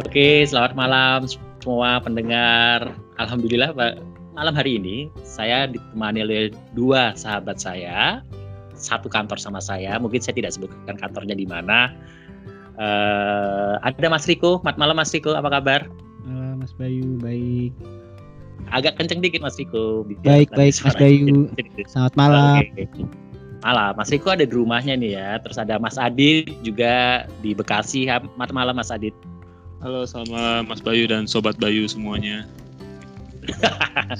Oke, selamat malam semua pendengar. Alhamdulillah Pak, malam hari ini saya ditemani oleh dua sahabat saya, satu kantor sama saya. Mungkin saya tidak sebutkan kantornya di mana. Uh, ada Mas Riko. Mat malam Mas Riko, apa kabar? Uh, Mas Bayu, baik. Agak kenceng dikit Mas Riko. Baik, baik Mas Bayu. Selamat malam. Okay. Malam, Mas Riko ada di rumahnya nih ya. Terus ada Mas Adit juga di Bekasi. Mat malam Mas Adit. Halo sama Mas Bayu dan Sobat Bayu semuanya.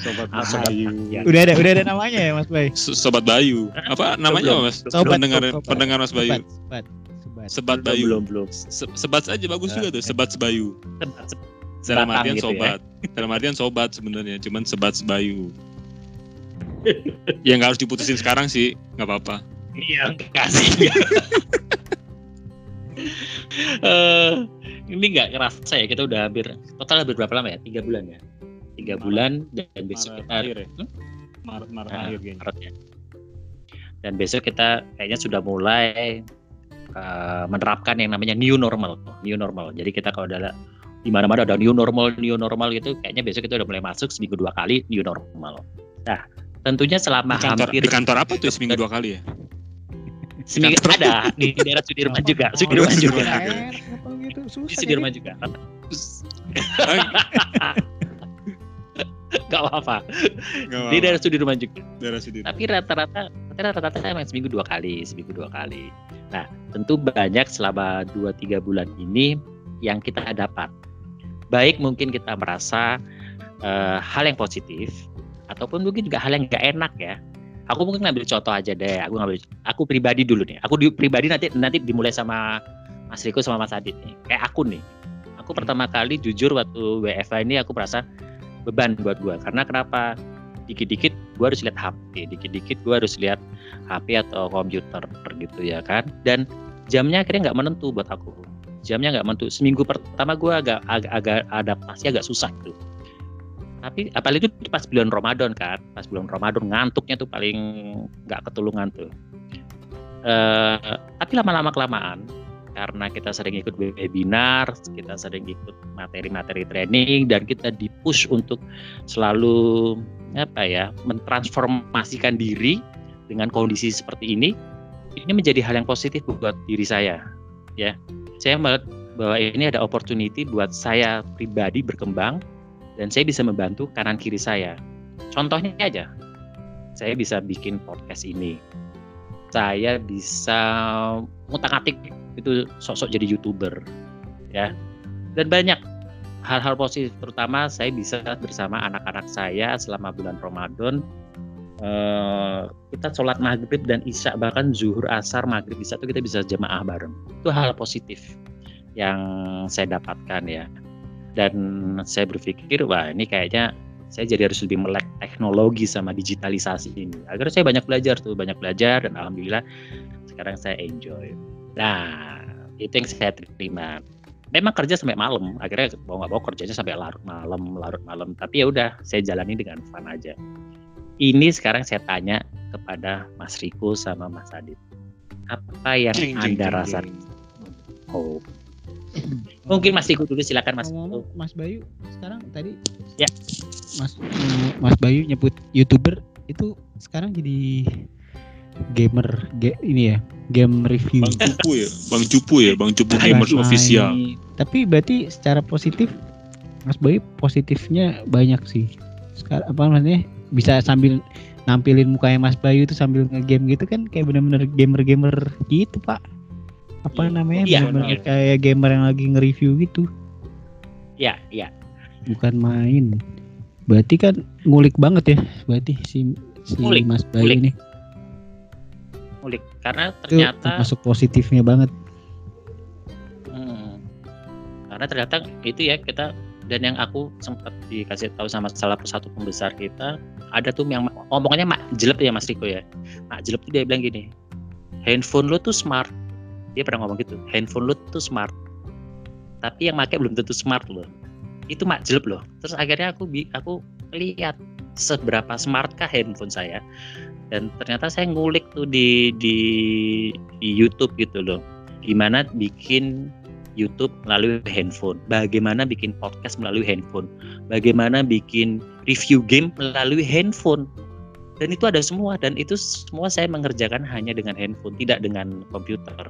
Sobat Mas Bayu. Ya. Udah ada, udah ada namanya ya Mas Bayu. Sobat Bayu. Apa namanya Mas? Sobat pendengar sobat, pendengar Mas Bayu. Sobat. Sobat, sebat Bayu. Belum, belum. Se sebat saja bagus juga tuh, Sebat sebat. Dalam artian gitu ya. sobat. Ya? Dalam artian sobat sebenarnya, cuman Sebat Sebayu. ya nggak harus diputusin sekarang sih, nggak apa-apa. Iya, kasih. uh, ini nggak ngerasa ya kita udah hampir total hampir berapa lama ya? Tiga bulan ya? Tiga Maret. bulan dan besok Maret kita akhir ya? hmm? Maret Maret nah, akhir Maret ya. dan besok kita kayaknya sudah mulai uh, menerapkan yang namanya new normal new normal. Jadi kita kalau ada di mana-mana ada new normal new normal gitu kayaknya besok kita udah mulai masuk seminggu dua kali new normal. Nah tentunya selama di kantor, hampir di kantor apa tuh seminggu dua kali ya? Seminggu ada di daerah Sudirman juga. Sudirman juga gitu di Sudirman juga Gak apa-apa. Di daerah Sudirman juga. Daerah Sudirman. Tapi rata-rata rata-rata emang seminggu dua kali, seminggu dua kali. Nah, tentu banyak selama dua tiga bulan ini yang kita dapat. Baik mungkin kita merasa uh, hal yang positif ataupun mungkin juga hal yang gak enak ya aku mungkin ngambil contoh aja deh aku ngambil aku pribadi dulu nih aku di, pribadi nanti nanti dimulai sama Mas Riko sama Mas Adit nih. Kayak aku nih. Aku pertama kali jujur waktu WFA ini aku merasa beban buat gue karena kenapa? Dikit-dikit gue harus lihat HP dikit-dikit gue harus lihat HP atau komputer gitu ya kan. Dan jamnya akhirnya nggak menentu buat aku. Jamnya nggak menentu. Seminggu pertama gue agak, agak agak adaptasi agak susah gitu tapi apalagi itu pas bulan Ramadan kan. Pas bulan Ramadan ngantuknya tuh paling nggak ketulungan tuh. Uh, tapi lama-lama kelamaan karena kita sering ikut webinar kita sering ikut materi-materi training dan kita dipush untuk selalu apa ya mentransformasikan diri dengan kondisi seperti ini ini menjadi hal yang positif buat diri saya ya saya melihat bahwa ini ada opportunity buat saya pribadi berkembang dan saya bisa membantu kanan kiri saya. Contohnya aja, saya bisa bikin podcast ini. Saya bisa ngutak-atik itu sosok jadi youtuber, ya. Dan banyak hal-hal positif, terutama saya bisa bersama anak-anak saya selama bulan Ramadan. Uh, kita sholat maghrib dan isya bahkan zuhur asar maghrib isya itu kita bisa jemaah bareng itu hal positif yang saya dapatkan ya dan saya berpikir wah ini kayaknya saya jadi harus lebih melek teknologi sama digitalisasi ini agar saya banyak belajar tuh banyak belajar dan alhamdulillah sekarang saya enjoy nah itu yang saya terima. Memang kerja sampai malam akhirnya mau nggak mau kerjanya sampai larut malam larut malam. Tapi ya udah saya jalani dengan fun aja. Ini sekarang saya tanya kepada Mas Riko sama Mas Adit. Apa yang jing, anda rasakan oh. Mungkin Mas Iku dulu silakan Mas. Ngomong, Mas Bayu sekarang tadi ya. Mas Mas Bayu nyebut YouTuber itu sekarang jadi gamer ge, ini ya game review. Bang Cupu ya? Bang Cupu ya? Bang Cupu Gamers Official. tapi berarti secara positif Mas Bayu positifnya banyak sih. Sekarang apa namanya? Bisa sambil nampilin mukanya Mas Bayu itu sambil ngegame gitu kan kayak bener-bener gamer-gamer gitu Pak. Apa ya. namanya? Ya, bener ya. kayak gamer yang lagi nge-review gitu. Ya ya bukan main. Berarti kan ngulik banget ya berarti si si ngulik, Mas Bayu ngulik. ini ngulik. Karena ternyata masuk positifnya banget. Hmm, karena ternyata itu ya kita dan yang aku sempat dikasih tahu sama salah satu pembesar kita ada tuh yang omongannya mak jelek ya Mas Riko ya. Mak jelek tuh dia bilang gini handphone lu tuh smart. Dia pernah ngomong gitu handphone lu tuh smart tapi yang pakai belum tentu smart loh. Itu mak jelek loh. Terus akhirnya aku aku lihat seberapa smartkah handphone saya dan ternyata saya ngulik tuh di di di YouTube gitu loh gimana bikin YouTube melalui handphone, bagaimana bikin podcast melalui handphone, bagaimana bikin review game melalui handphone. Dan itu ada semua dan itu semua saya mengerjakan hanya dengan handphone, tidak dengan komputer.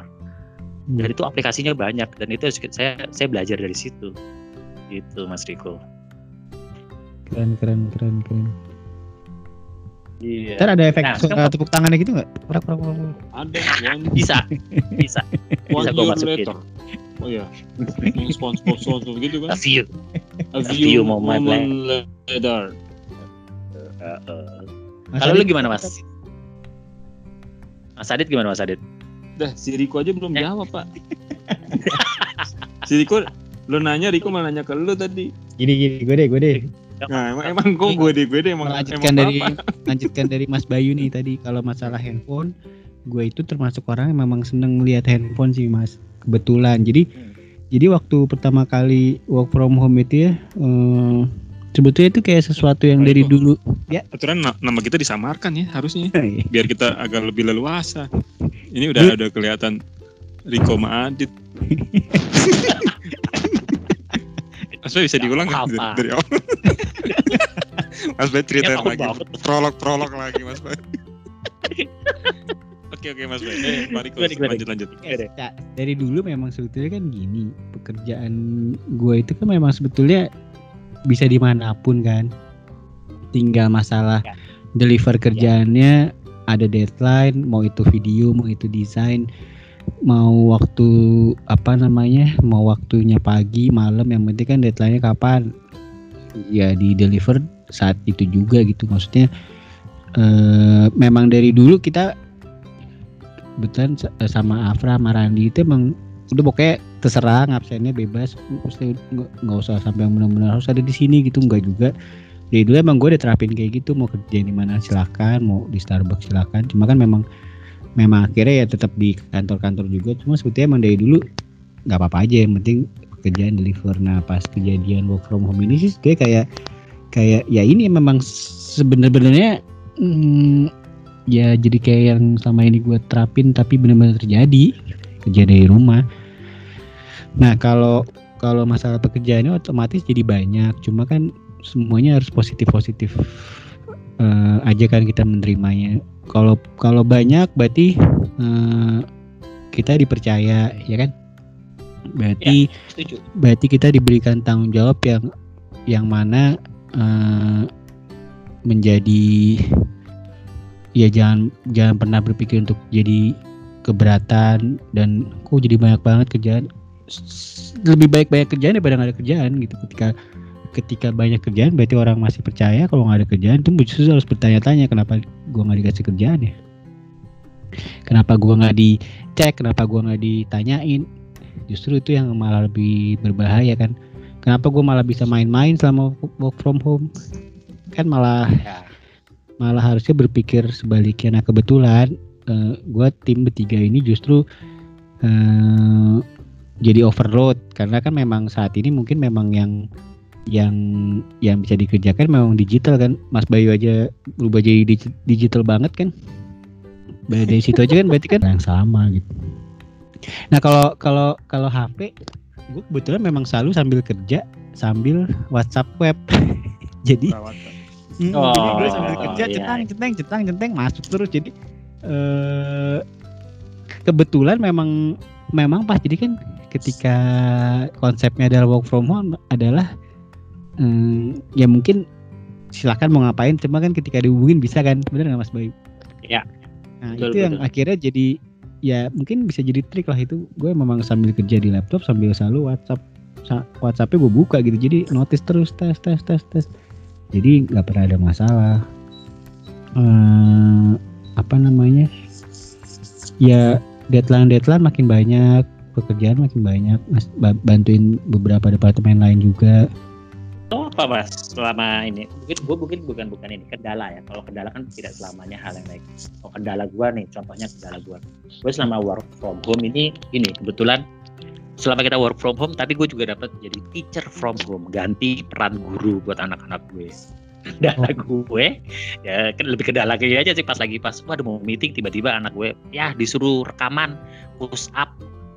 Dan hmm. itu aplikasinya banyak dan itu saya saya belajar dari situ. Gitu Mas Riko. Keren keren keren keren. Iya. Ntar ada efek nah, suka tepuk tangannya gitu nggak? Prak, prak, prak. Ada. bisa, bisa. One bisa gue masukin. Later. Oh iya. sponsor sponsor gitu kan? A few. A few, A few moment, moment later. Uh, uh. Kalau lu gimana mas? Mas Adit gimana Mas Adit? Dah, si Riko aja belum eh. jawab pak. si Riko, lu nanya Riko malah nanya ke lu tadi. Gini gini, gue deh, gue deh. Nah, emang, emang gue gue deh, gue deh emang lanjutkan dari lanjutkan dari Mas Bayu nih tadi kalau masalah handphone, gue itu termasuk orang yang memang seneng lihat handphone sih Mas. Kebetulan. Jadi hmm. jadi waktu pertama kali work from home itu ya um, sebetulnya itu kayak sesuatu yang nah, dari itu. dulu ya aturan nama kita disamarkan ya harusnya iya. biar kita agak lebih leluasa ini udah ada kelihatan Riko Maadit Mas Bay bisa diulang nggak dari, dari awal? Mas Bay cerita ya, lagi, prolog-prolog lagi Mas Bay. Oke oke Mas Bay, eh, mari lanjut lanjut. Ya, dari dulu memang sebetulnya kan gini, pekerjaan gue itu kan memang sebetulnya bisa di mana pun kan. Tinggal masalah ya. deliver kerjaannya ada deadline, mau itu video, mau itu desain mau waktu apa namanya mau waktunya pagi malam yang penting kan deadline-nya kapan? Ya di deliver saat itu juga gitu. Maksudnya eh, memang dari dulu kita betul sama Afra sama Randi itu emang udah pokoknya terserah ngabsennya bebas. Mesti nggak usah sampai yang benar-benar harus ada di sini gitu nggak juga. Dari dulu emang gue udah terapin kayak gitu mau kerja di mana silakan mau di Starbucks silakan. Cuma kan memang memang akhirnya ya tetap di kantor-kantor juga cuma sebetulnya emang dari dulu nggak apa-apa aja yang penting pekerjaan deliver. Nah pas kejadian work from home ini sih kayak kayak kayak ya ini memang sebenarnya hmm, ya jadi kayak yang sama ini gue terapin tapi benar-benar terjadi kerja dari rumah. Nah kalau kalau masalah pekerjaannya otomatis jadi banyak cuma kan semuanya harus positif positif uh, aja kan kita menerimanya. Kalau kalau banyak berarti uh, kita dipercaya ya kan? Berarti ya, berarti kita diberikan tanggung jawab yang yang mana uh, menjadi ya jangan jangan pernah berpikir untuk jadi keberatan dan kok jadi banyak banget kerjaan. Lebih baik banyak kerjaan daripada nggak ada kerjaan gitu. Ketika ketika banyak kerjaan berarti orang masih percaya kalau nggak ada kerjaan itu justru harus bertanya-tanya kenapa gua nggak dikasih kerjaan ya? Kenapa gua nggak dicek kenapa gua nggak ditanyain? Justru itu yang malah lebih berbahaya kan. Kenapa gua malah bisa main-main selama work from home? Kan malah ya. malah harusnya berpikir sebaliknya. Nah kebetulan uh, gua tim bertiga ini justru uh, jadi overload. Karena kan memang saat ini mungkin memang yang yang yang bisa dikerjakan memang digital kan. Mas Bayu aja berubah jadi digital banget kan. Dari situ aja kan berarti kan. Yang sama gitu. Nah kalau kalau kalau HP gue kebetulan memang selalu sambil kerja sambil WhatsApp web. Jadi hmm, oh, jadi gue sambil kerja iya. centang centeng centang centeng masuk terus. Jadi eh, kebetulan memang memang pas. Jadi kan ketika konsepnya adalah work from home adalah hmm, ya mungkin silakan mau ngapain cuma kan ketika dihubungin bisa kan bener nggak mas Bayu? Ya nah betul, itu betul. yang akhirnya jadi ya mungkin bisa jadi trik lah itu. Gue memang sambil kerja di laptop sambil selalu WhatsApp WhatsAppnya gue buka gitu. Jadi notice terus tes tes tes tes. Jadi nggak pernah ada masalah. Uh, apa namanya? Ya deadline deadline makin banyak pekerjaan makin banyak. Bantuin beberapa departemen lain juga Oh apa mas selama ini? Mungkin gue mungkin bukan bukan ini kendala ya. Kalau kendala kan tidak selamanya hal yang baik. Oh kendala gue nih contohnya kendala gue gue selama work from home ini ini kebetulan selama kita work from home tapi gue juga dapat jadi teacher from home. Ganti peran guru buat anak-anak gue. Kendala oh. gue ya kan lebih kendala kayak aja sih pas lagi pas waduh mau meeting tiba-tiba anak gue ya disuruh rekaman push up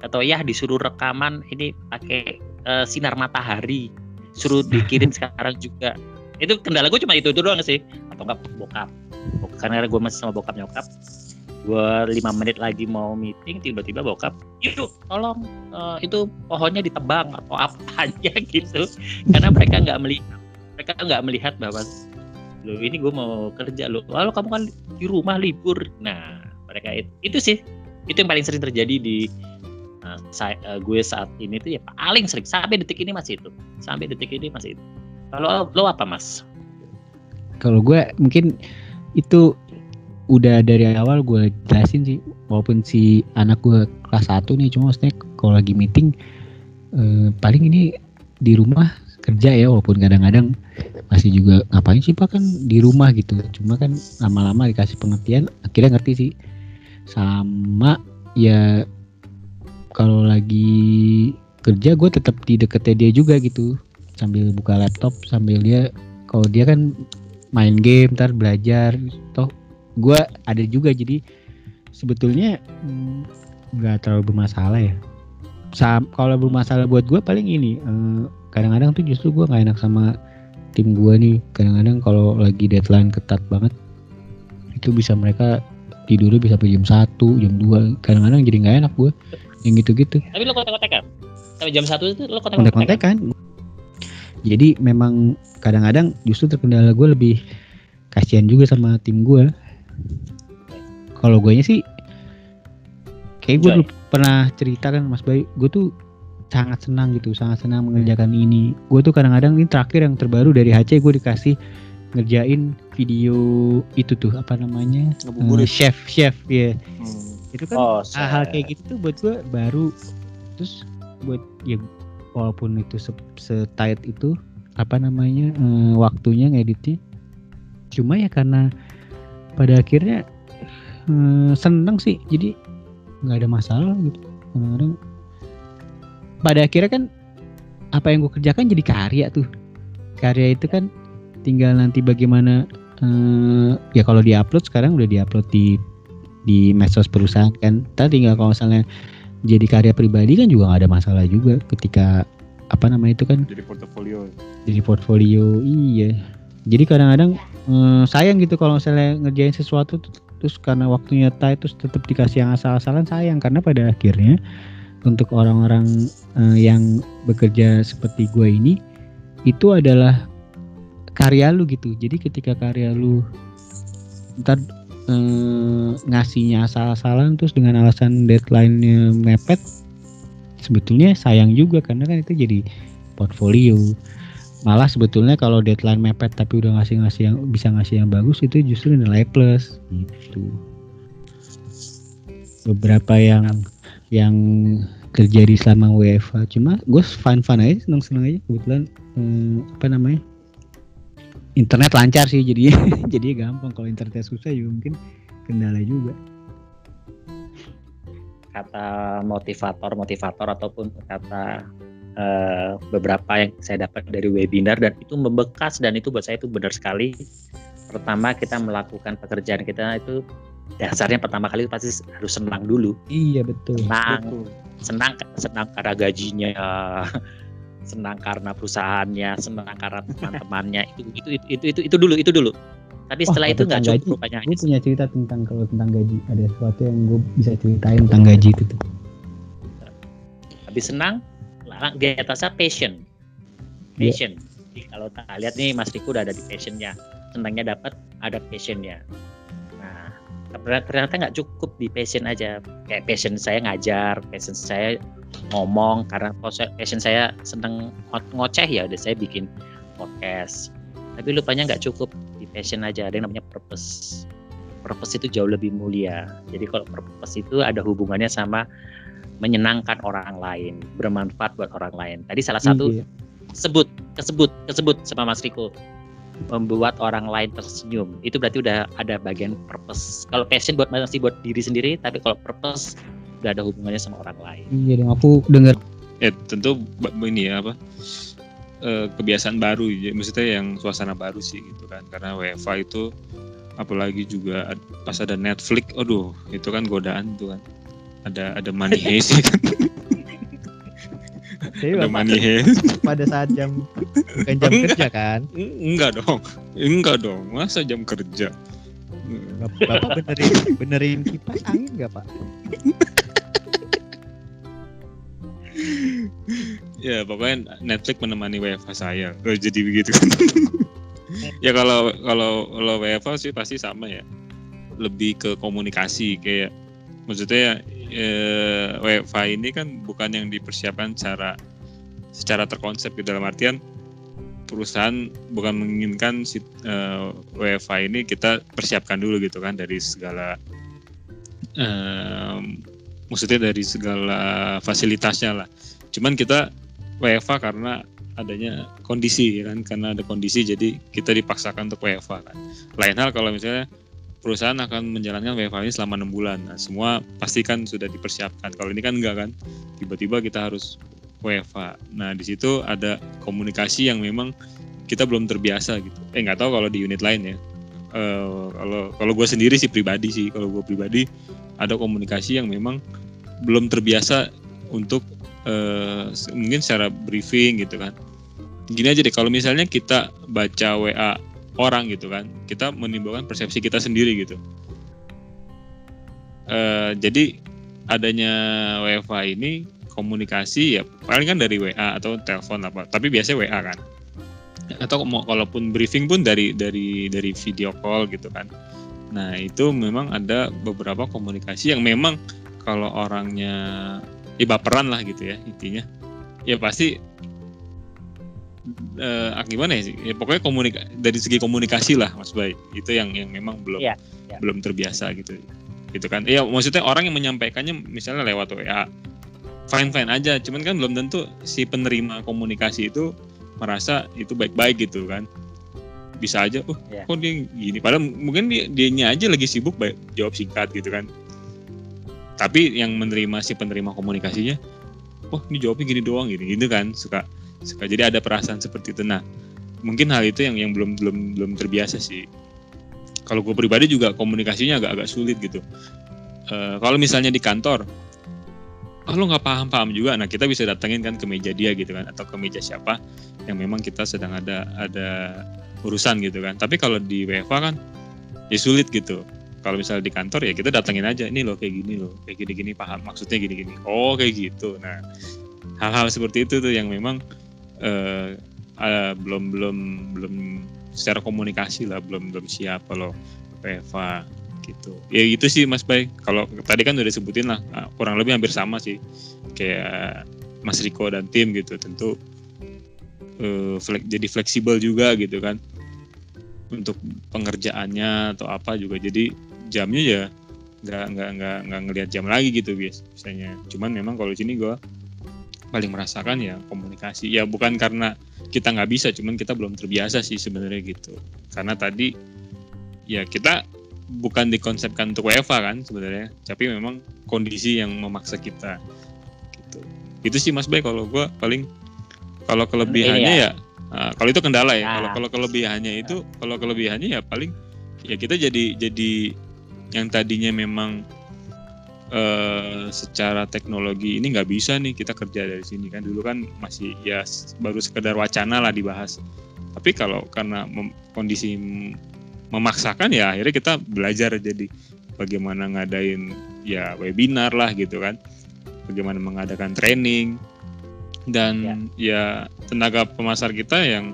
atau ya disuruh rekaman ini pakai uh, sinar matahari suruh dikirim sekarang juga. Itu kendala gue cuma itu itu doang sih. Atau enggak bokap. Karena gue masih sama bokap nyokap. Gue lima menit lagi mau meeting tiba-tiba bokap itu tolong uh, itu pohonnya ditebang atau apa aja gitu. Karena mereka nggak melihat. Mereka nggak melihat bahwa lo ini gue mau kerja lo lalu kamu kan di rumah libur. Nah mereka itu itu sih. Itu yang paling sering terjadi di uh, saya, uh, gue saat ini tuh ya paling sering sampai detik ini masih itu sampai detik ini masih itu kalau lo apa mas? Kalau gue mungkin itu udah dari awal gue jelasin sih walaupun si anak gue kelas 1 nih cuma maksudnya kalau lagi meeting eh, paling ini di rumah kerja ya walaupun kadang-kadang masih juga ngapain sih pak kan di rumah gitu. Cuma kan lama-lama dikasih pengertian akhirnya ngerti sih. Sama ya kalau lagi kerja gue tetap di deketnya dia juga gitu. Sambil buka laptop sambil dia kalau dia kan main game ntar belajar. Toh gue ada juga jadi sebetulnya mm, nggak terlalu bermasalah ya. Kalau bermasalah buat gue paling ini eh, kadang-kadang tuh justru gue nggak enak sama tim gue nih. Kadang-kadang kalau lagi deadline ketat banget itu bisa mereka tidurnya bisa sampai jam satu jam dua. Kadang-kadang jadi nggak enak gue yang gitu-gitu. Tapi lo kontak-kontakan sampai jam satu itu lo kontak-kontakan jadi memang kadang-kadang justru terkendala gue lebih kasihan juga sama tim gue. Kalau gue sih kayak gue dulu pernah cerita kan Mas Bayu gue tuh sangat senang gitu sangat senang mengerjakan ini. Gue tuh kadang-kadang ini terakhir yang terbaru dari HC gue dikasih ngerjain video itu tuh apa namanya? Uh, chef chef ya yeah. hmm. Itu kan oh, hal-hal kayak gitu tuh buat gue baru. Terus buat ya walaupun itu setight itu apa namanya uh, waktunya ngeditnya. Cuma ya karena pada akhirnya hmm, seneng sih. Jadi nggak ada masalah gitu. Kadang-kadang pada akhirnya kan apa yang gue kerjakan jadi karya tuh. Karya itu kan tinggal nanti bagaimana uh, ya kalau diupload sekarang udah diupload di di medsos perusahaan kan. Tadi tinggal kalau misalnya jadi karya pribadi kan juga nggak ada masalah juga ketika apa nama itu kan? Jadi portofolio. Jadi portfolio iya. Jadi kadang-kadang hmm, sayang gitu kalau misalnya ngerjain sesuatu terus karena waktunya tight terus tetap dikasih yang asal-asalan sayang. Karena pada akhirnya untuk orang-orang uh, yang bekerja seperti gue ini itu adalah karya lu gitu. Jadi ketika karya lu ntar uh, ngasihnya asal-asalan terus dengan alasan deadline-nya mepet sebetulnya sayang juga karena kan itu jadi portfolio. Malah sebetulnya kalau deadline mepet tapi udah ngasih ngasih yang bisa ngasih yang bagus itu justru nilai plus gitu. Beberapa yang yang terjadi selama WFA cuma gue fun fun aja seneng seneng aja kebetulan hmm, apa namanya internet lancar sih jadi jadi gampang kalau internet susah juga mungkin kendala juga kata motivator motivator ataupun kata uh, beberapa yang saya dapat dari webinar dan itu membekas dan itu buat saya itu benar sekali. Pertama kita melakukan pekerjaan kita itu dasarnya pertama kali pasti harus senang dulu. Iya betul. Senang, betul. senang, senang karena gajinya, senang karena perusahaannya, senang karena teman-temannya itu, itu itu itu itu itu dulu itu dulu. Tapi setelah oh, itu nggak cukup rupanya. Gue punya cerita tentang kalau tentang gaji ada sesuatu yang gue bisa ceritain tentang gaji itu tuh. Habis senang, di atasnya passion iya. passion yeah. Jadi, kalau tak lihat nih Mas Riko udah ada di passionnya senangnya dapat ada passionnya ternyata nggak cukup di passion aja. Kayak passion saya ngajar passion saya ngomong karena passion saya seneng ngoceh ya udah saya bikin podcast. Tapi lupanya nggak cukup di passion aja. Ada yang namanya purpose. Purpose itu jauh lebih mulia. Jadi kalau purpose itu ada hubungannya sama menyenangkan orang lain, bermanfaat buat orang lain. Tadi salah satu iya. sebut, kesebut, kesebut sama Mas Riko membuat orang lain tersenyum. Itu berarti udah ada bagian purpose. Kalau passion buat masih buat diri sendiri, tapi kalau purpose udah ada hubungannya sama orang lain. Iya, dong aku dengar. Ya tentu ini ya apa eh, kebiasaan baru, ya. maksudnya yang suasana baru sih gitu kan. Karena WFA itu apalagi juga pas ada Netflix, aduh itu kan godaan tuh kan ada ada money heist kan Jadi ada money pada saat jam bukan jam enggak, kerja kan? Enggak dong, enggak dong. Masa jam kerja? Bapak benerin benerin kipas angin nggak pak? ya pokoknya Netflix menemani WFH saya. Oh, jadi begitu. ya kalau kalau kalau WFH sih pasti sama ya. Lebih ke komunikasi kayak maksudnya eh, WFH ini kan bukan yang dipersiapkan secara secara terkonsep gitu dalam artian perusahaan bukan menginginkan si uh, eh, WFH ini kita persiapkan dulu gitu kan dari segala uh, maksudnya dari segala fasilitasnya lah. Cuman kita WFH karena adanya kondisi kan karena ada kondisi jadi kita dipaksakan untuk WFH kan. Lain hal kalau misalnya perusahaan akan menjalankan WFH ini selama enam bulan. Nah, semua pasti kan sudah dipersiapkan. Kalau ini kan enggak kan, tiba-tiba kita harus WFH. Nah di situ ada komunikasi yang memang kita belum terbiasa gitu. Eh nggak tahu kalau di unit lain ya. Uh, kalau kalau gue sendiri sih pribadi sih kalau gue pribadi ada komunikasi yang memang belum terbiasa untuk uh, mungkin secara briefing gitu kan gini aja deh kalau misalnya kita baca WA orang gitu kan kita menimbulkan persepsi kita sendiri gitu uh, jadi adanya WFH ini komunikasi ya paling kan dari WA atau telepon apa. Tapi biasanya WA kan. Atau mau kalaupun briefing pun dari dari dari video call gitu kan. Nah itu memang ada beberapa komunikasi yang memang kalau orangnya ya baperan lah gitu ya intinya. Ya pasti eh, gimana ya sih? Ya, pokoknya komunika dari segi komunikasi lah mas Bay. Itu yang yang memang belum ya, ya. belum terbiasa gitu. Gitu kan. Ya maksudnya orang yang menyampaikannya misalnya lewat WA fine fine aja. Cuman kan belum tentu si penerima komunikasi itu merasa itu baik-baik gitu kan. Bisa aja oh yeah. kok dia gini? Padahal mungkin dia dianya aja lagi sibuk baik jawab singkat gitu kan. Tapi yang menerima si penerima komunikasinya oh ini jawabnya gini doang gini gitu kan suka suka. Jadi ada perasaan seperti itu. Nah mungkin hal itu yang yang belum belum belum terbiasa sih. Kalau gue pribadi juga komunikasinya agak-agak sulit gitu. Uh, kalau misalnya di kantor oh lo nggak paham paham juga. Nah kita bisa datengin kan ke meja dia gitu kan atau ke meja siapa yang memang kita sedang ada ada urusan gitu kan. Tapi kalau di WFA kan ya sulit gitu. Kalau misalnya di kantor ya kita datengin aja ini loh kayak gini loh kayak gini gini paham? Maksudnya gini gini oh kayak gitu. Nah hal-hal seperti itu tuh yang memang uh, uh, belum belum belum secara komunikasi lah belum belum siap kalau WFA gitu. Ya gitu sih Mas Bay. Kalau tadi kan udah disebutin lah ah, kurang lebih hampir sama sih. Kayak Mas Riko dan tim gitu tentu uh, flek, jadi fleksibel juga gitu kan. Untuk pengerjaannya atau apa juga. Jadi jamnya ya nggak nggak nggak nggak ngelihat jam lagi gitu bias biasanya. Cuman memang kalau di sini gue paling merasakan ya komunikasi. Ya bukan karena kita nggak bisa cuman kita belum terbiasa sih sebenarnya gitu. Karena tadi ya kita bukan dikonsepkan untuk WFA kan sebenarnya tapi memang kondisi yang memaksa kita gitu itu sih Mas Bay kalau gue paling kalau kelebihannya iya. ya nah, kalau itu kendala ya kalau nah. kalau kelebihannya itu kalau kelebihannya ya paling ya kita jadi jadi yang tadinya memang uh, secara teknologi ini nggak bisa nih kita kerja dari sini kan dulu kan masih ya baru sekedar wacana lah dibahas tapi kalau karena kondisi memaksakan ya akhirnya kita belajar jadi bagaimana ngadain ya webinar lah gitu kan. Bagaimana mengadakan training. Dan ya, ya tenaga pemasar kita yang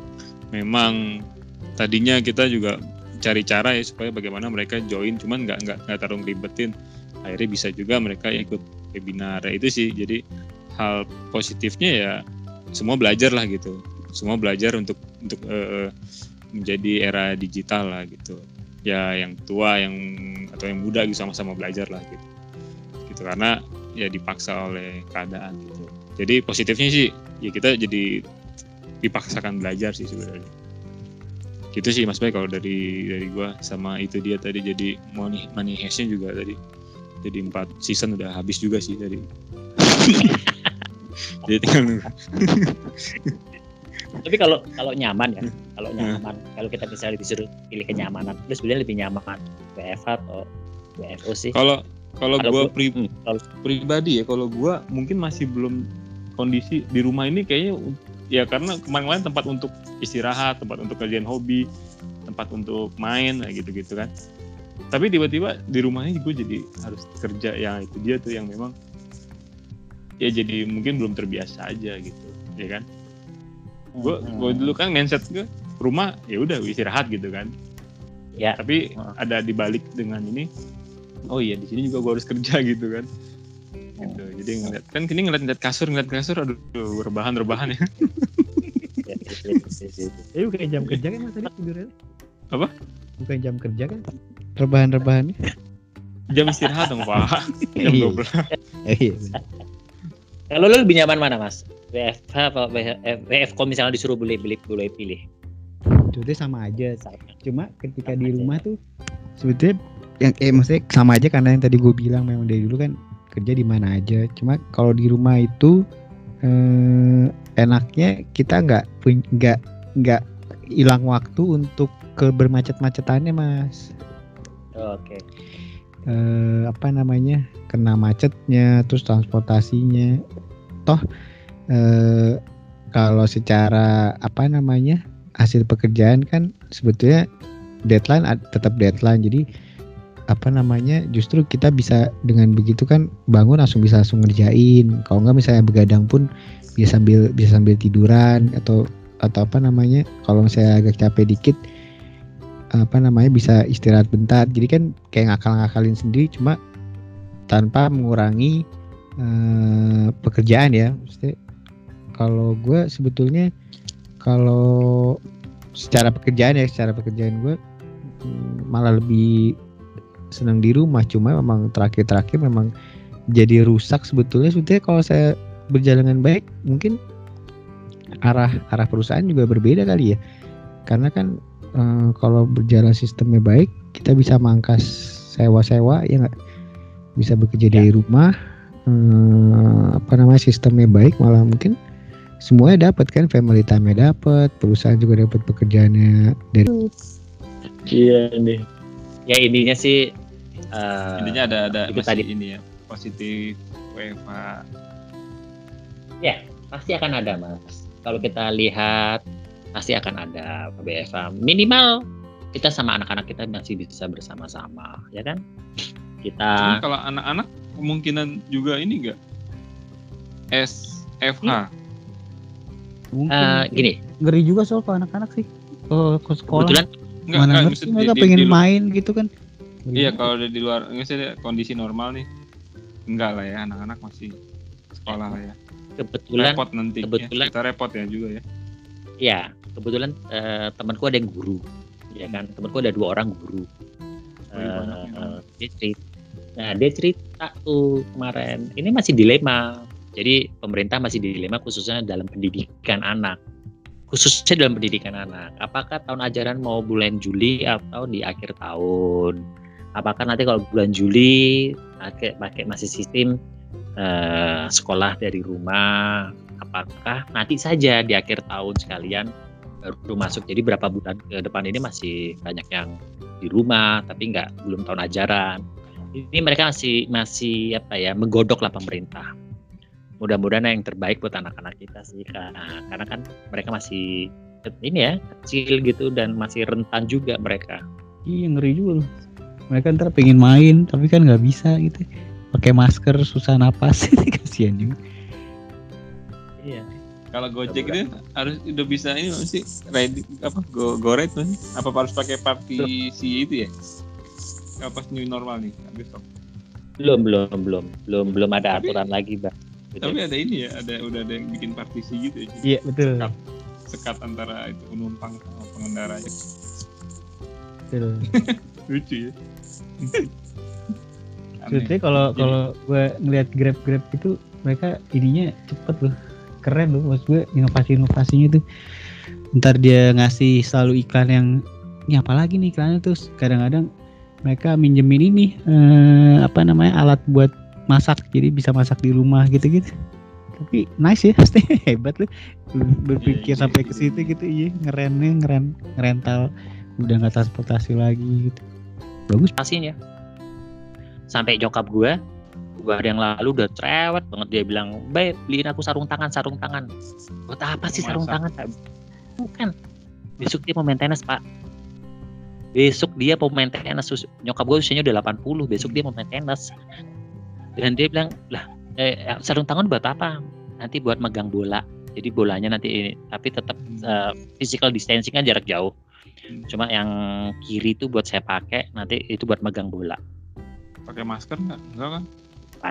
memang tadinya kita juga cari cara ya supaya bagaimana mereka join cuman nggak nggak nggak terlalu ribetin akhirnya bisa juga mereka ikut webinar. Ya, itu sih. Jadi hal positifnya ya semua belajar lah gitu. Semua belajar untuk untuk uh, menjadi era digital lah gitu. Ya yang tua yang atau yang muda gitu sama-sama belajar lah gitu. Gitu karena ya dipaksa oleh keadaan gitu. Jadi positifnya sih ya kita jadi dipaksakan belajar sih sebenarnya. Gitu sih mas Bay kalau dari dari gua sama itu dia tadi jadi money money hashnya juga tadi. Jadi empat season udah habis juga sih tadi. Jadi tinggal tapi kalau kalau nyaman ya kalau hmm. nyaman kalau kita misalnya disuruh pilih kenyamanan. Terus sebenarnya lebih nyaman WFH atau WFO sih? Kalau kalau gue pri, hmm, kalau pribadi ya kalau gue mungkin masih belum kondisi di rumah ini kayaknya ya karena kemarin-kemarin tempat untuk istirahat tempat untuk kerjaan hobi tempat untuk main gitu-gitu kan. Tapi tiba-tiba di rumahnya gue jadi harus kerja yang itu dia tuh yang memang ya jadi mungkin belum terbiasa aja gitu ya kan gue hmm. gue dulu kan mindset gue rumah ya udah istirahat gitu kan ya tapi hmm. ada dibalik dengan ini oh iya di sini juga gue harus kerja gitu kan gitu jadi ngeliat kan kini ngeliat ngeliat kasur ngeliat kasur aduh rebahan rebahan ya Eh bukan jam kerja kan mas tadi tidurnya? Apa? Bukan jam kerja kan? Rebahan-rebahan. jam istirahat dong pak. Jam iya. dua belas. Iya. Kalau lu lebih nyaman mana mas? WFH apa WF kalau misalnya disuruh beli beli boleh pilih? Sebetulnya sama aja. Cuma ketika sama di rumah aja. tuh sebetulnya yang eh maksudnya sama aja karena yang tadi gue bilang memang dari dulu kan kerja di mana aja. Cuma kalau di rumah itu eh, enaknya kita nggak nggak nggak hilang waktu untuk ke bermacet-macetannya mas. Oke. Okay. Eh, apa namanya kena macetnya terus transportasinya toh eh, kalau secara apa namanya hasil pekerjaan kan sebetulnya deadline tetap deadline. Jadi apa namanya justru kita bisa dengan begitu kan bangun langsung bisa langsung ngerjain. Kalau nggak misalnya begadang pun bisa sambil bisa sambil tiduran atau atau apa namanya kalau misalnya agak capek dikit apa namanya bisa istirahat bentar. Jadi kan kayak ngakal-ngakalin sendiri cuma tanpa mengurangi uh, pekerjaan ya. Maksudnya, kalau gue sebetulnya kalau secara pekerjaan ya secara pekerjaan gue hmm, malah lebih senang di rumah. Cuma memang terakhir-terakhir memang jadi rusak sebetulnya. Sebetulnya kalau saya berjalan dengan baik mungkin arah arah perusahaan juga berbeda kali ya. Karena kan e, kalau berjalan sistemnya baik kita bisa mangkas sewa-sewa ya nggak? Bisa bekerja ya. dari rumah e, apa namanya sistemnya baik malah mungkin semuanya dapat kan family time dapat perusahaan juga dapat pekerjaannya dari iya nih ya intinya sih uh, intinya ada ada itu tadi. ini ya positif WFA ya pasti akan ada mas. Kalau kita lihat pasti akan ada WFA minimal kita sama anak-anak kita masih bisa bersama-sama ya kan? Kita kalau anak-anak kemungkinan juga ini enggak SFH hmm. Mungkin uh, gini. Ngeri juga soal ke anak-anak sih. Ke, ke sekolah. Kebetulan Enggak, mana ngerti mereka di, pengen di, main gitu kan? Iya kalau di luar misalnya kondisi normal nih. Enggak lah ya anak-anak masih sekolah lah ya. Kebetulan repot nanti. kebetulan ya. kita repot ya juga ya. Ya kebetulan uh, temanku ada yang guru. Ya kan? Temanku ada dua orang guru. Uh, uh, dia cerita nah dia cerita tuh kemarin. Ini masih dilema jadi pemerintah masih dilema khususnya dalam pendidikan anak khususnya dalam pendidikan anak. Apakah tahun ajaran mau bulan Juli atau di akhir tahun? Apakah nanti kalau bulan Juli pakai pakai masih sistem uh, sekolah dari rumah? Apakah nanti saja di akhir tahun sekalian baru masuk? Jadi berapa bulan ke depan ini masih banyak yang di rumah tapi nggak belum tahun ajaran. Ini mereka masih masih apa ya menggodok lah pemerintah mudah-mudahan yang terbaik buat anak-anak kita sih karena karena kan mereka masih ini ya kecil gitu dan masih rentan juga mereka. Iya ngeri juga loh. Mereka ntar pengen main tapi kan nggak bisa gitu. Pakai masker susah napas kasihan juga. Iya. Kalau Gojek itu harus udah bisa ini masih ready apa go go ride masih apa harus pakai partisi itu ya? Apa new normal nih besok belum belum belum. Belum belum ada aturan lagi bang tapi ada ini ya ada udah ada yang bikin partisi gitu ya iya betul. Sekat, sekat antara itu penumpang sama pengendara betul. Lucu ya. Sebetulnya kalau kalau gue ngeliat grab grab itu mereka ininya cepet loh. Keren loh maksud gue inovasi inovasinya tuh. Ntar dia ngasih selalu iklan yang ini apalagi nih iklannya? Terus kadang-kadang mereka minjemin ini eh, apa namanya alat buat masak jadi bisa masak di rumah gitu-gitu. Tapi nice ya pasti hebat lu berpikir yeah, yeah, sampai yeah. ke situ gitu iya. Ngerennya ngeren ngerental. Udah nggak transportasi lagi gitu. Bagus. Pastinya sampai jokap gue dua hari yang lalu udah cerewet banget. Dia bilang baik beliin aku sarung tangan sarung tangan. Buat apa sih sarung tangan bukan. Besok dia mau maintenance pak. Besok dia mau maintenance nyokap gue usianya udah 80 besok dia mau maintenance dan dia bilang lah eh, sarung tangan buat apa? Nanti buat megang bola. Jadi bolanya nanti ini tapi tetap uh, physical distancing kan jarak jauh. Cuma yang kiri itu buat saya pakai nanti itu buat megang bola. Pakai masker nggak? Enggak kan?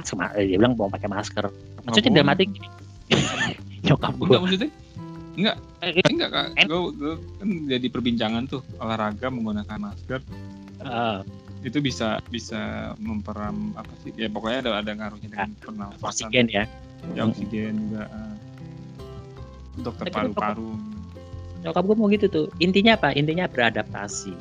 Sama eh, dia bilang mau pakai masker. Maksudnya dalam mati nyokap gue enggak maksudnya? Enggak eh, enggak kak? gue, gue kan jadi perbincangan tuh olahraga menggunakan masker. Uh, itu bisa bisa memperam apa sih? Ya pokoknya ada ada ngaruhnya dengan uh, pernafasan. oksigen ya. Ya oksigen juga uh, dokter paru-paru nyokap gue mau gitu tuh intinya apa? Intinya beradaptasi.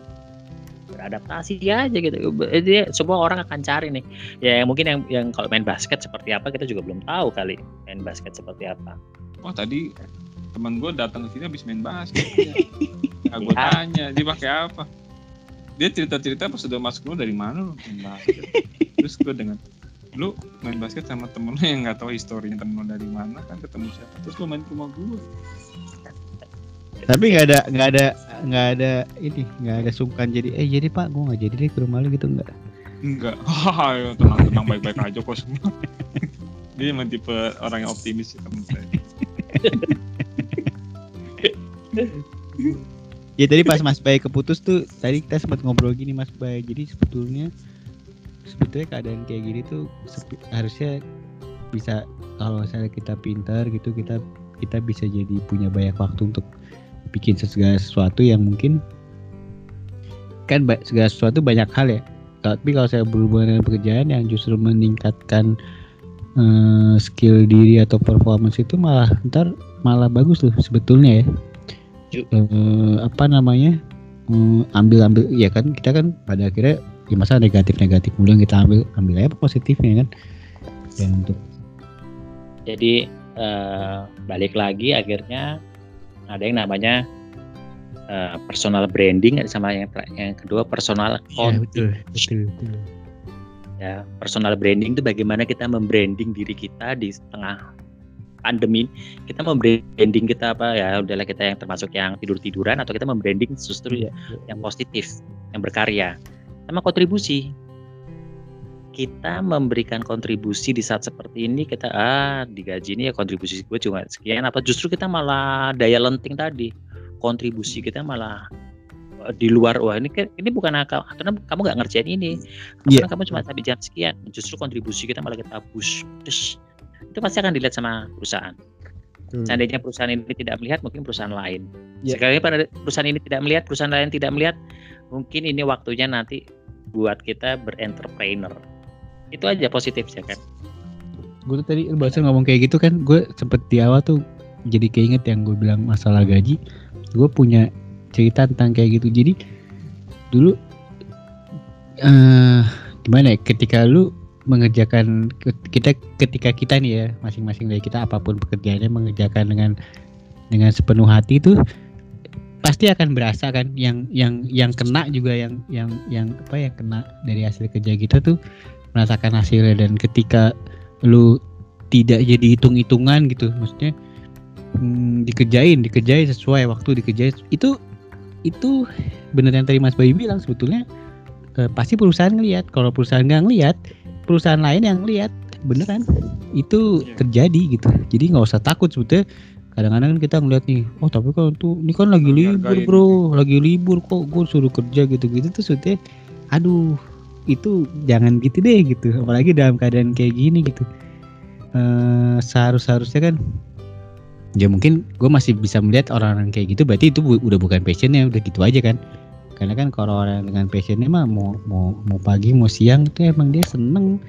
Beradaptasi aja gitu. Jadi semua orang akan cari nih. Ya mungkin yang yang kalau main basket seperti apa kita juga belum tahu kali main basket seperti apa. Oh tadi teman gue datang ke sini habis main basket. Ya. gue tanya dia pakai apa dia cerita-cerita pas udah masuk lu dari mana lu terus gue dengan lu main basket sama temen lu yang nggak tahu historinya temen lu dari mana kan ketemu siapa? Terus lu main ke rumah gue tapi nggak ada nggak ada nggak ada ini nggak ada sungkan jadi eh jadi pak gue nggak jadi deh ke rumah lu gitu nggak. Enggak hahaha tenang tenang baik baik aja kok semua. Dia emang tipe orang yang optimis sih temen saya ya tadi pas Mas Bay keputus tuh tadi kita sempat ngobrol gini Mas Bay jadi sebetulnya sebetulnya keadaan kayak gini tuh harusnya bisa kalau misalnya kita pintar gitu kita kita bisa jadi punya banyak waktu untuk bikin segala sesuatu yang mungkin kan segala sesuatu banyak hal ya. Tapi kalau saya berhubungan dengan pekerjaan yang justru meningkatkan uh, skill diri atau performance itu malah ntar malah bagus tuh sebetulnya ya uh, apa namanya? Uh, ambil ambil ya kan? Kita kan pada akhirnya ya masa negatif negatif mulu yang kita ambil ambil aja positifnya kan? Dan untuk jadi uh, balik lagi akhirnya ada yang namanya uh, personal branding sama yang yang kedua personal ya, betul, betul, betul. ya personal branding itu bagaimana kita membranding diri kita di tengah pandemi kita membranding kita apa ya udahlah kita yang termasuk yang tidur tiduran atau kita membranding justru ya, yang positif yang berkarya. Sama kontribusi. Kita memberikan kontribusi di saat seperti ini kita ah digaji ini ya kontribusi gue cuma sekian. Apa justru kita malah daya lenting tadi? Kontribusi kita malah eh, di luar wah ini ini bukan akal. Karena kamu nggak ngerjain ini. Karena yeah. kamu cuma sampai jam sekian. Justru kontribusi kita malah kita push terus itu pasti akan dilihat sama perusahaan. Hmm. seandainya perusahaan ini tidak melihat mungkin perusahaan lain. Yeah. sekali pada perusahaan ini tidak melihat perusahaan lain tidak melihat mungkin ini waktunya nanti buat kita berentrepreneur itu aja positif ya kan? Gue tuh tadi bahasa ngomong kayak gitu kan? Gue sempet di awal tuh jadi keinget yang gue bilang masalah gaji. Gue punya cerita tentang kayak gitu. Jadi dulu uh, gimana ya? Ketika lu mengerjakan kita ketika kita nih ya masing-masing dari kita apa pun pekerjaannya mengerjakan dengan dengan sepenuh hati itu pasti akan berasa kan yang yang yang kena juga yang yang yang apa yang kena dari hasil kerja kita tuh merasakan hasilnya. Dan ketika lu tidak jadi hitung-hitungan gitu maksudnya hmm, dikerjain dikerjain sesuai waktu dikerjain itu itu benar yang tadi Mas Bayu bilang sebetulnya eh, pasti perusahaan ngelihat. Kalau perusahaan nggak ngelihat perusahaan lain yang ngelihat beneran itu iya. terjadi gitu. Jadi nggak usah takut sebetulnya. Kadang-kadang kita ngeliat nih oh tapi kan tuh ini kan lagi libur bro. lagi libur kok gue suruh kerja gitu-gitu. Tuh sebetulnya aduh itu jangan gitu deh gitu. Apalagi dalam keadaan kayak gini gitu. Uh, seharus harusnya kan ya mungkin gue masih bisa melihat orang-orang kayak gitu berarti itu bu udah bukan passionnya udah gitu aja kan karena kan kalau orang dengan passionnya mah mau mau mau pagi mau siang itu emang dia seneng.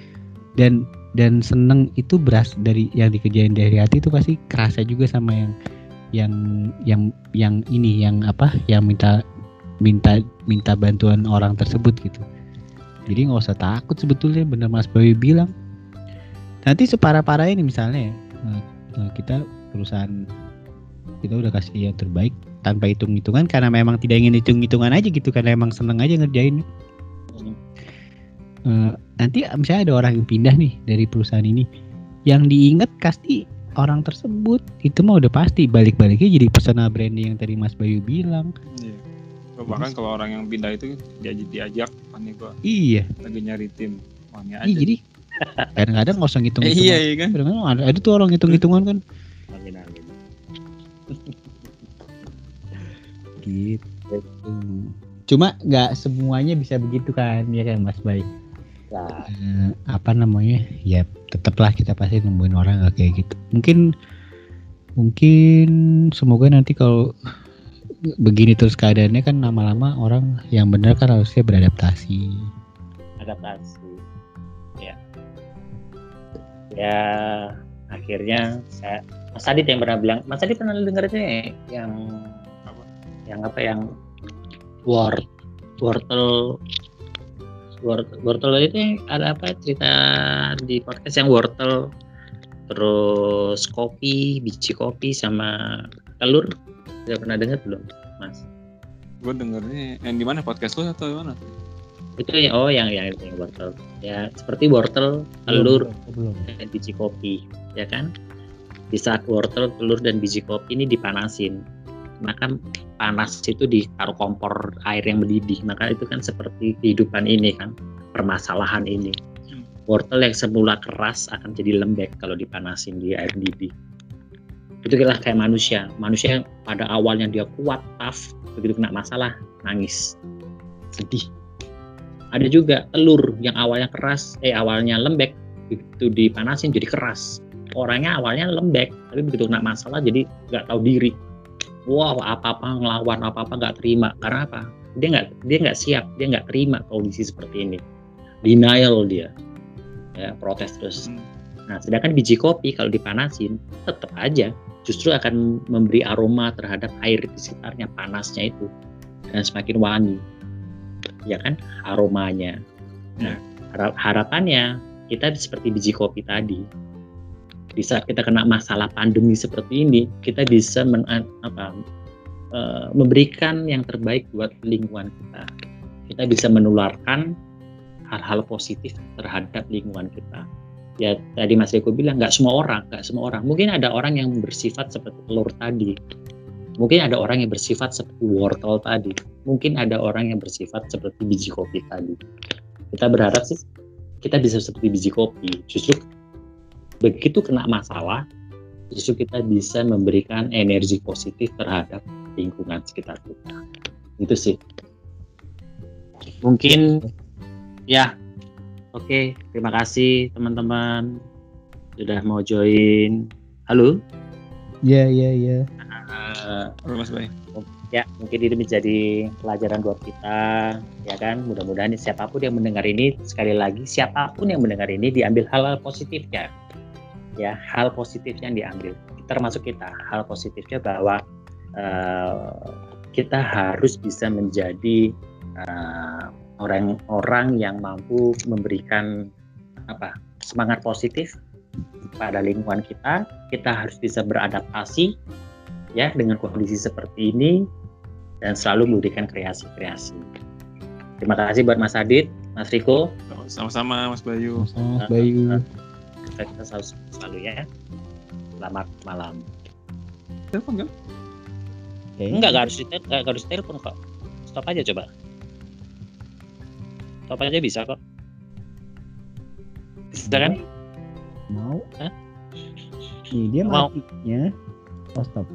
Dan dan seneng itu beras dari yang dikerjain dari hati itu pasti kerasa juga sama yang yang yang yang ini yang apa yang minta minta minta bantuan orang tersebut gitu. Jadi nggak usah takut sebetulnya bener Mas Bawi bilang. Nanti separah-parah ini misalnya eh, eh, kita perusahaan kita udah kasih yang terbaik tanpa hitung-hitungan karena memang tidak ingin hitung-hitungan aja gitu karena emang seneng aja ngerjain. Uh, nanti misalnya ada orang yang pindah nih dari perusahaan ini yang diingat pasti orang tersebut itu mah udah pasti balik-baliknya jadi personal branding yang tadi Mas Bayu bilang. Iya. bahkan kalau orang yang pindah itu diajak diajak nih gua iya. lagi nyari tim iya, jadi kadang-kadang nggak usah ngitung eh, iya, iya kan? Kadang-kadang ada, ada tuh orang ngitung-hitungan kan gitu. Cuma nggak semuanya bisa begitu kan ya kan Mas? Bayu Nah. Eh, apa namanya? Ya tetaplah kita pasti nemuin orang gak kayak gitu. Mungkin mungkin semoga nanti kalau begini terus keadaannya kan lama-lama orang yang benar kan harusnya beradaptasi. Adaptasi ya. Ya akhirnya saya Mas Adit yang pernah bilang Mas Adit pernah dengar itu ya yang? Yang apa yang word wortel wortel, wortel itu ada apa cerita di podcast yang wortel terus kopi biji kopi sama telur. Udah pernah dengar belum mas? Gue dengernya yang di mana podcast lo atau mana? Itu ya oh yang yang itu yang wortel ya seperti wortel telur belum. dan biji kopi. Ya kan? Di saat wortel telur dan biji kopi ini dipanasin maka panas itu ditaruh kompor air yang mendidih maka itu kan seperti kehidupan ini kan permasalahan ini. Hmm. wortel yang semula keras akan jadi lembek kalau dipanasin di air mendidih. Itu kira kayak manusia. Manusia yang pada awalnya dia kuat tough begitu kena masalah nangis sedih. Ada juga telur yang awalnya keras eh awalnya lembek begitu dipanasin jadi keras. Orangnya awalnya lembek tapi begitu kena masalah jadi nggak tahu diri wow apa-apa ngelawan apa-apa nggak terima. Karena apa? Dia nggak dia nggak siap dia nggak terima kondisi seperti ini. Denial dia. Ya protes terus. Hmm. nah sedangkan biji kopi kalau dipanasin tetap aja justru akan memberi aroma terhadap air di sekitarnya panasnya itu. Dan semakin wangi. Ya kan? Aromanya. Nah harapannya kita seperti biji kopi tadi di saat kita kena masalah pandemi seperti ini kita bisa men, apa, e, memberikan yang terbaik buat lingkungan kita. Kita bisa menularkan hal-hal positif terhadap lingkungan kita. Ya tadi Mas Eko bilang nggak semua orang nggak semua orang. Mungkin ada orang yang bersifat seperti telur tadi. Mungkin ada orang yang bersifat seperti wortel tadi. Mungkin ada orang yang bersifat seperti biji kopi tadi. Kita berharap sih kita bisa seperti biji kopi. Justru begitu kena masalah justru kita bisa memberikan energi positif terhadap lingkungan sekitar kita. Itu sih. Mungkin ya oke okay, terima kasih teman-teman sudah mau join. Halo? Ya ya ya. Halo mas Bay ya mungkin ini menjadi pelajaran buat kita ya kan? Mudah-mudahan siapa pun yang mendengar ini sekali lagi siapa pun yang mendengar ini diambil hal-hal positifnya ya hal positif yang diambil. Termasuk kita hal positifnya bahwa uh, kita harus bisa menjadi orang-orang uh, yang mampu memberikan apa semangat positif pada lingkungan kita. Kita harus bisa beradaptasi ya dengan kondisi seperti ini dan selalu memberikan kreasi-kreasi. Terima kasih buat Mas Adit Mas Riko. Sama-sama Mas Bayu. Sama Mas Bayu kita selalu, selalu ya. Selamat malam. Telepon kan okay. enggak enggak harus enggak harus telepon kok. Stop aja coba. Stop aja bisa kok. Bisa kan? Mau. Hah? Nih, dia mau. matinya oh stop